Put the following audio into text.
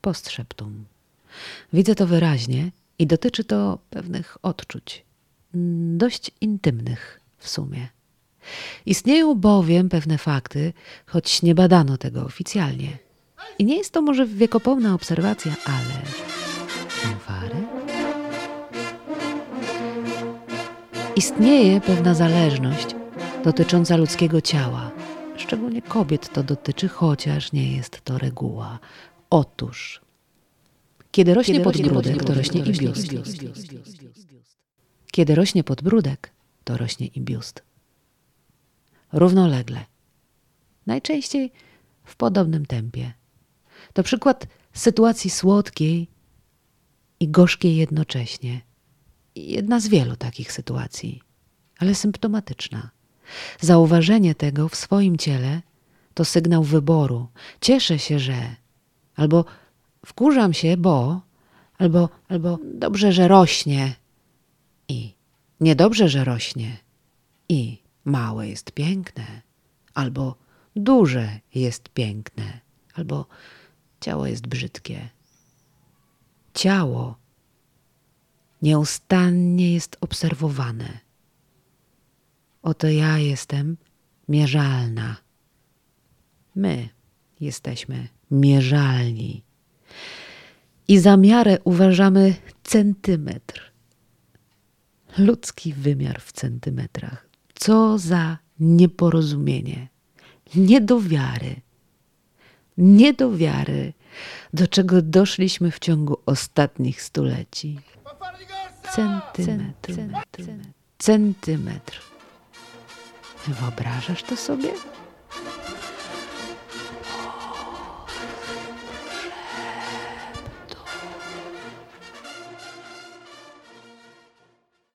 postszyptum. Widzę to wyraźnie i dotyczy to pewnych odczuć, mm, dość intymnych w sumie. Istnieją bowiem pewne fakty, choć nie badano tego oficjalnie. I nie jest to może wiekopomna obserwacja, ale fanfary? Istnieje pewna zależność dotycząca ludzkiego ciała. Szczególnie kobiet to dotyczy, chociaż nie jest to reguła. Otóż, kiedy rośnie Kiedy podbródek, to rośnie i biust. Kiedy rośnie podbródek, to rośnie i biust. Równolegle. Najczęściej w podobnym tempie. To przykład sytuacji słodkiej i gorzkiej jednocześnie. Jedna z wielu takich sytuacji, ale symptomatyczna. Zauważenie tego w swoim ciele to sygnał wyboru. Cieszę się, że. Albo wkurzam się, bo. Albo, albo dobrze, że rośnie. I niedobrze, że rośnie. I małe jest piękne. Albo duże jest piękne. Albo ciało jest brzydkie. Ciało nieustannie jest obserwowane. Oto ja jestem mierzalna. My jesteśmy mierzalni. I za miarę uważamy centymetr. Ludzki wymiar w centymetrach. Co za nieporozumienie, nie do wiary, nie do wiary, do czego doszliśmy w ciągu ostatnich stuleci. Centymetr, centymetr. Wyobrażasz to sobie?